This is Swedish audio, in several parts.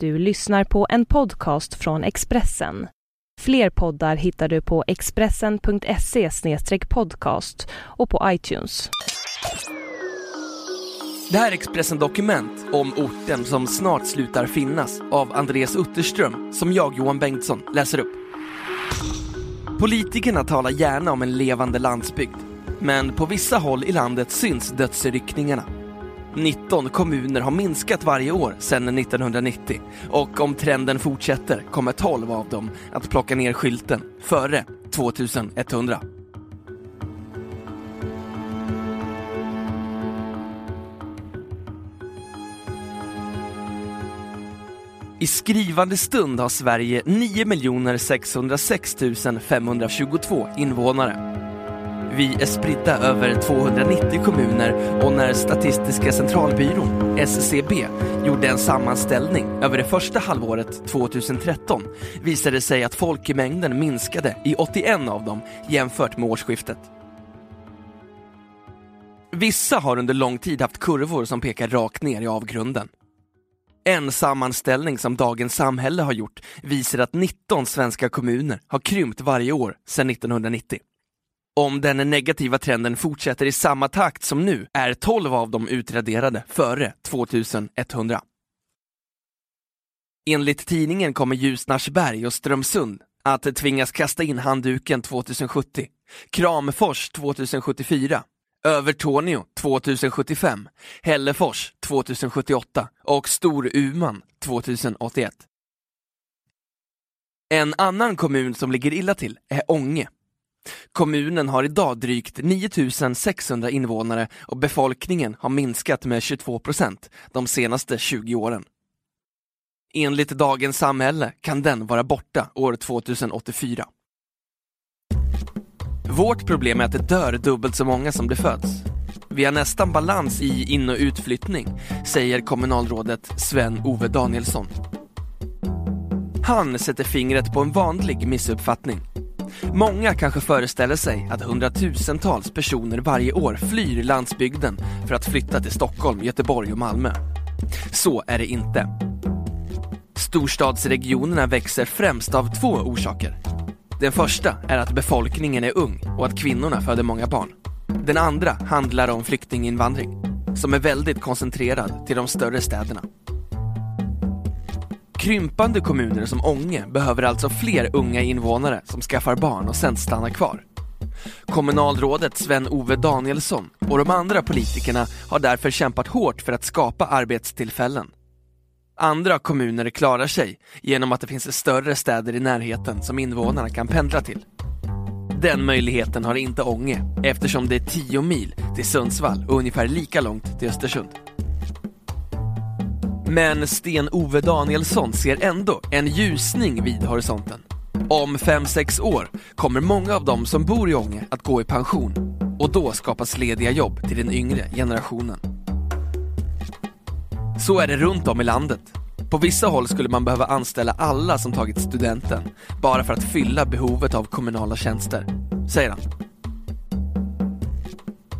Du lyssnar på en podcast från Expressen. Fler poddar hittar du på expressen.se podcast och på iTunes. Det här är Expressen Dokument om orten som snart slutar finnas av Andreas Utterström som jag, Johan Bengtsson, läser upp. Politikerna talar gärna om en levande landsbygd, men på vissa håll i landet syns dödsryckningarna. 19 kommuner har minskat varje år sedan 1990 och om trenden fortsätter kommer 12 av dem att plocka ner skylten före 2100. I skrivande stund har Sverige 9 606 522 invånare. Vi är spridda över 290 kommuner och när Statistiska centralbyrån, SCB, gjorde en sammanställning över det första halvåret 2013 visade det sig att folkmängden minskade i 81 av dem jämfört med årsskiftet. Vissa har under lång tid haft kurvor som pekar rakt ner i avgrunden. En sammanställning som Dagens Samhälle har gjort visar att 19 svenska kommuner har krympt varje år sedan 1990. Om den negativa trenden fortsätter i samma takt som nu är 12 av dem utraderade före 2100. Enligt tidningen kommer Ljusnarsberg och Strömsund att tvingas kasta in handduken 2070, Kramfors 2074, Övertorneå 2075, Hällefors 2078 och Storuman 2081. En annan kommun som ligger illa till är Ånge Kommunen har idag drygt 9600 invånare och befolkningen har minskat med 22 procent de senaste 20 åren. Enligt Dagens Samhälle kan den vara borta år 2084. Vårt problem är att det dör dubbelt så många som det föds. Vi har nästan balans i in och utflyttning, säger kommunalrådet Sven-Ove Danielsson. Han sätter fingret på en vanlig missuppfattning. Många kanske föreställer sig att hundratusentals personer varje år flyr landsbygden för att flytta till Stockholm, Göteborg och Malmö. Så är det inte. Storstadsregionerna växer främst av två orsaker. Den första är att befolkningen är ung och att kvinnorna föder många barn. Den andra handlar om flyktinginvandring, som är väldigt koncentrerad till de större städerna. Krympande kommuner som Ånge behöver alltså fler unga invånare som skaffar barn och sen stannar kvar. Kommunalrådet Sven-Ove Danielsson och de andra politikerna har därför kämpat hårt för att skapa arbetstillfällen. Andra kommuner klarar sig genom att det finns större städer i närheten som invånarna kan pendla till. Den möjligheten har inte Ånge eftersom det är 10 mil till Sundsvall och ungefär lika långt till Östersund. Men Sten-Ove Danielsson ser ändå en ljusning vid horisonten. Om 5-6 år kommer många av dem som bor i Ånge att gå i pension och då skapas lediga jobb till den yngre generationen. Så är det runt om i landet. På vissa håll skulle man behöva anställa alla som tagit studenten bara för att fylla behovet av kommunala tjänster, säger han.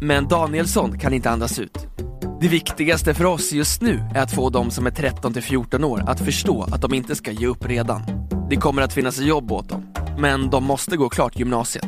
Men Danielsson kan inte andas ut. Det viktigaste för oss just nu är att få de som är 13 till 14 år att förstå att de inte ska ge upp redan. Det kommer att finnas jobb åt dem, men de måste gå klart gymnasiet.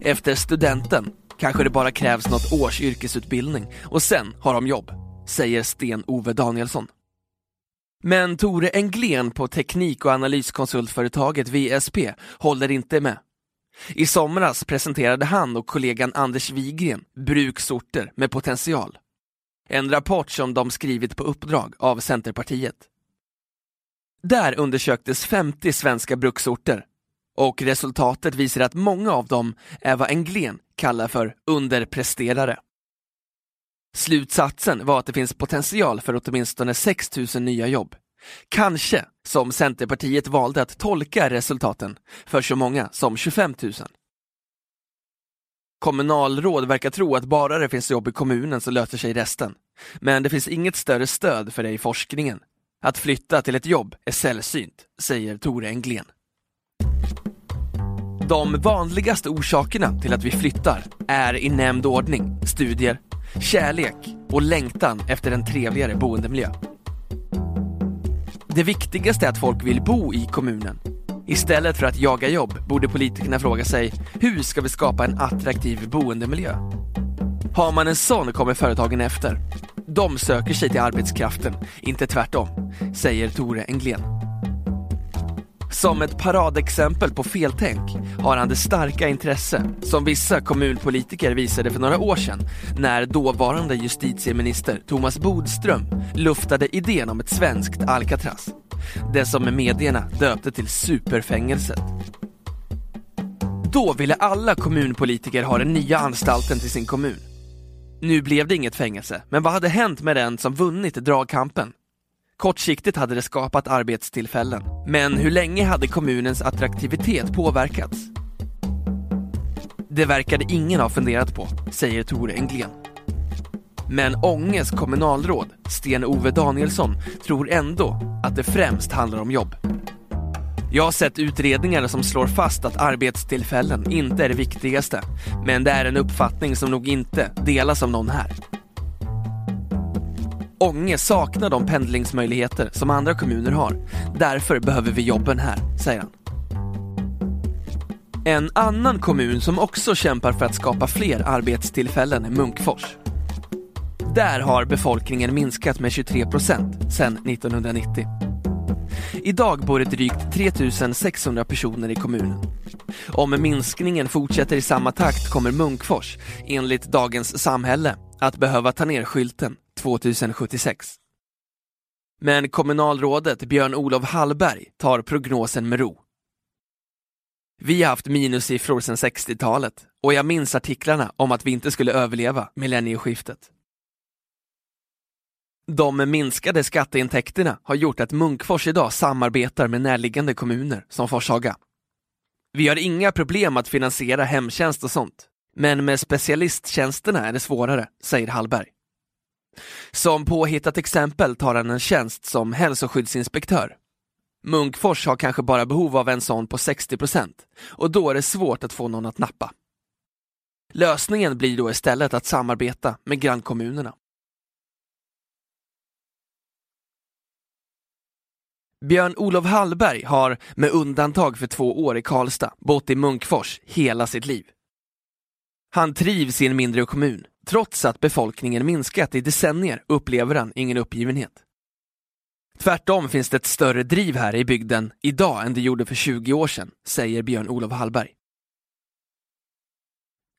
Efter studenten kanske det bara krävs något års yrkesutbildning och sen har de jobb, säger Sten-Ove Danielsson. Men Tore Englén på teknik och analyskonsultföretaget VSP håller inte med. I somras presenterade han och kollegan Anders Wigren bruksorter med potential. En rapport som de skrivit på uppdrag av Centerpartiet. Där undersöktes 50 svenska bruksorter och resultatet visar att många av dem är vad Englén kallar för underpresterare. Slutsatsen var att det finns potential för åtminstone 6 000 nya jobb. Kanske som Centerpartiet valde att tolka resultaten för så många som 25 000. Kommunalråd verkar tro att bara det finns jobb i kommunen så löser sig resten. Men det finns inget större stöd för det i forskningen. Att flytta till ett jobb är sällsynt, säger Tore Englén. De vanligaste orsakerna till att vi flyttar är i nämnd ordning studier, kärlek och längtan efter en trevligare boendemiljö. Det viktigaste är att folk vill bo i kommunen. Istället för att jaga jobb borde politikerna fråga sig hur ska vi skapa en attraktiv boendemiljö? Har man en sån kommer företagen efter. De söker sig till arbetskraften, inte tvärtom, säger Tore Englén. Som ett paradexempel på feltänk har han det starka intresse som vissa kommunpolitiker visade för några år sedan när dåvarande justitieminister Thomas Bodström luftade idén om ett svenskt Alcatraz. Det som medierna döpte till superfängelset. Då ville alla kommunpolitiker ha den nya anstalten till sin kommun. Nu blev det inget fängelse, men vad hade hänt med den som vunnit dragkampen? Kortsiktigt hade det skapat arbetstillfällen, men hur länge hade kommunens attraktivitet påverkats? Det verkade ingen ha funderat på, säger Tore Englén. Men Ånges kommunalråd, Sten-Ove Danielsson, tror ändå att det främst handlar om jobb. Jag har sett utredningar som slår fast att arbetstillfällen inte är det viktigaste, men det är en uppfattning som nog inte delas av någon här. Ånge saknar de pendlingsmöjligheter som andra kommuner har. Därför behöver vi jobben här, säger han. En annan kommun som också kämpar för att skapa fler arbetstillfällen är Munkfors. Där har befolkningen minskat med 23 procent sedan 1990. Idag bor det drygt 3600 personer i kommunen. Om minskningen fortsätter i samma takt kommer Munkfors, enligt Dagens Samhälle, att behöva ta ner skylten 2076. Men kommunalrådet Björn-Olof Hallberg tar prognosen med ro. Vi har haft minussiffror sedan 60-talet och jag minns artiklarna om att vi inte skulle överleva millennieskiftet. De minskade skatteintäkterna har gjort att Munkfors idag samarbetar med närliggande kommuner som Forshaga. Vi har inga problem att finansiera hemtjänst och sånt, men med specialisttjänsterna är det svårare, säger Hallberg. Som påhittat exempel tar han en tjänst som hälsoskyddsinspektör. Munkfors har kanske bara behov av en sån på 60 procent och då är det svårt att få någon att nappa. Lösningen blir då istället att samarbeta med grannkommunerna. Björn-Olof Hallberg har, med undantag för två år i Karlstad, bott i Munkfors hela sitt liv. Han trivs i en mindre kommun. Trots att befolkningen minskat i decennier upplever han ingen uppgivenhet. Tvärtom finns det ett större driv här i bygden idag än det gjorde för 20 år sedan, säger Björn-Olof Hallberg.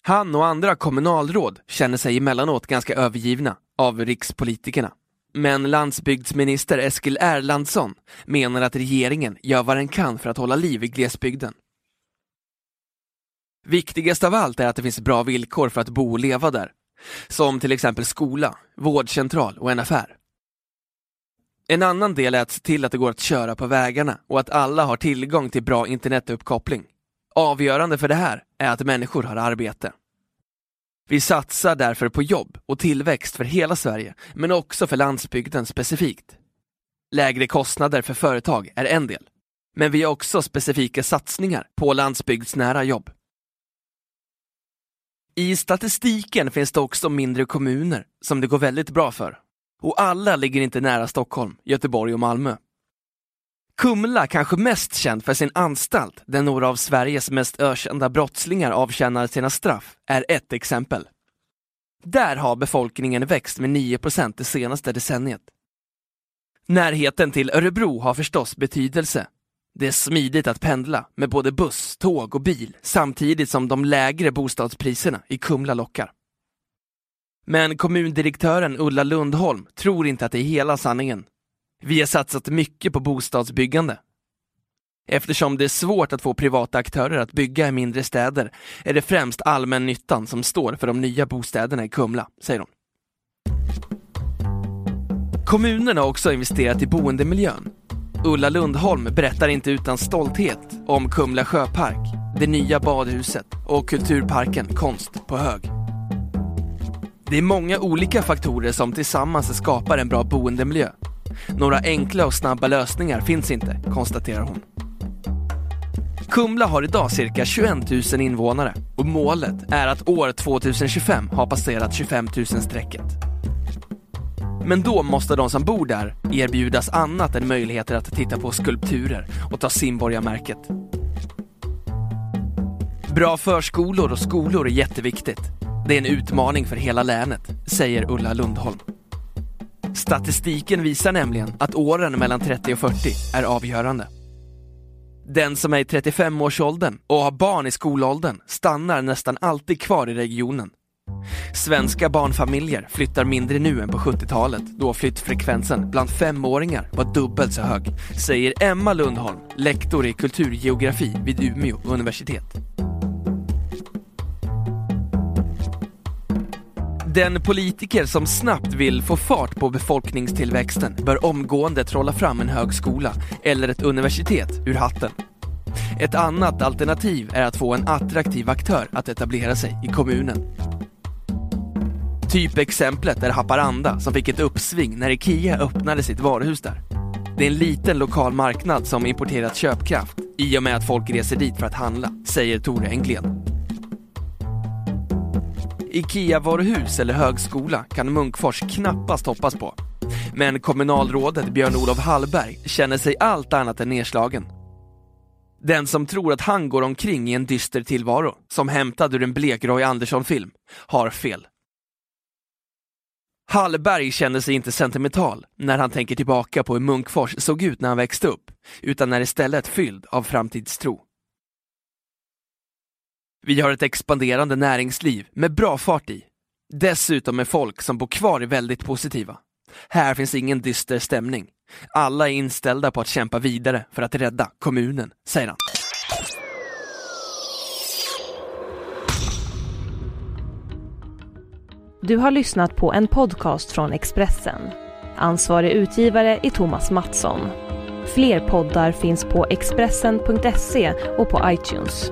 Han och andra kommunalråd känner sig emellanåt ganska övergivna av rikspolitikerna. Men landsbygdsminister Eskil Erlandsson menar att regeringen gör vad den kan för att hålla liv i glesbygden. Viktigast av allt är att det finns bra villkor för att bo och leva där. Som till exempel skola, vårdcentral och en affär. En annan del är att se till att det går att köra på vägarna och att alla har tillgång till bra internetuppkoppling. Avgörande för det här är att människor har arbete. Vi satsar därför på jobb och tillväxt för hela Sverige, men också för landsbygden specifikt. Lägre kostnader för företag är en del, men vi har också specifika satsningar på landsbygdsnära jobb. I statistiken finns det också mindre kommuner som det går väldigt bra för. Och alla ligger inte nära Stockholm, Göteborg och Malmö. Kumla, kanske mest känd för sin anstalt, där några av Sveriges mest ökända brottslingar avtjänar sina straff, är ett exempel. Där har befolkningen växt med 9% det senaste decenniet. Närheten till Örebro har förstås betydelse. Det är smidigt att pendla med både buss, tåg och bil samtidigt som de lägre bostadspriserna i Kumla lockar. Men kommundirektören Ulla Lundholm tror inte att det är hela sanningen. Vi har satsat mycket på bostadsbyggande. Eftersom det är svårt att få privata aktörer att bygga i mindre städer är det främst allmännyttan som står för de nya bostäderna i Kumla, säger hon. Kommunen har också investerat i boendemiljön. Ulla Lundholm berättar inte utan stolthet om Kumla sjöpark, det nya badhuset och kulturparken Konst på hög. Det är många olika faktorer som tillsammans skapar en bra boendemiljö. Några enkla och snabba lösningar finns inte, konstaterar hon. Kumla har idag cirka 21 000 invånare och målet är att år 2025 ha passerat 25 000-strecket. Men då måste de som bor där erbjudas annat än möjligheter att titta på skulpturer och ta simborgarmärket. Bra förskolor och skolor är jätteviktigt. Det är en utmaning för hela länet, säger Ulla Lundholm. Statistiken visar nämligen att åren mellan 30 och 40 är avgörande. Den som är i 35-årsåldern och har barn i skolåldern stannar nästan alltid kvar i regionen. Svenska barnfamiljer flyttar mindre nu än på 70-talet då flyttfrekvensen bland femåringar var dubbelt så hög, säger Emma Lundholm, lektor i kulturgeografi vid Umeå universitet. Den politiker som snabbt vill få fart på befolkningstillväxten bör omgående trolla fram en högskola eller ett universitet ur hatten. Ett annat alternativ är att få en attraktiv aktör att etablera sig i kommunen. Typexemplet är Haparanda som fick ett uppsving när IKEA öppnade sitt varuhus där. Det är en liten lokal marknad som importerat köpkraft i och med att folk reser dit för att handla, säger Tore Englén. IKEA-varuhus eller högskola kan Munkfors knappast hoppas på. Men kommunalrådet Björn-Olof Hallberg känner sig allt annat än nedslagen. Den som tror att han går omkring i en dyster tillvaro, som hämtad ur en blek Roy Andersson-film, har fel. Hallberg känner sig inte sentimental när han tänker tillbaka på hur Munkfors såg ut när han växte upp, utan är istället fylld av framtidstro. Vi har ett expanderande näringsliv med bra fart i. Dessutom är folk som bor kvar väldigt positiva. Här finns ingen dyster stämning. Alla är inställda på att kämpa vidare för att rädda kommunen, säger han. Du har lyssnat på en podcast från Expressen. Ansvarig utgivare är Thomas Mattsson. Fler poddar finns på Expressen.se och på iTunes.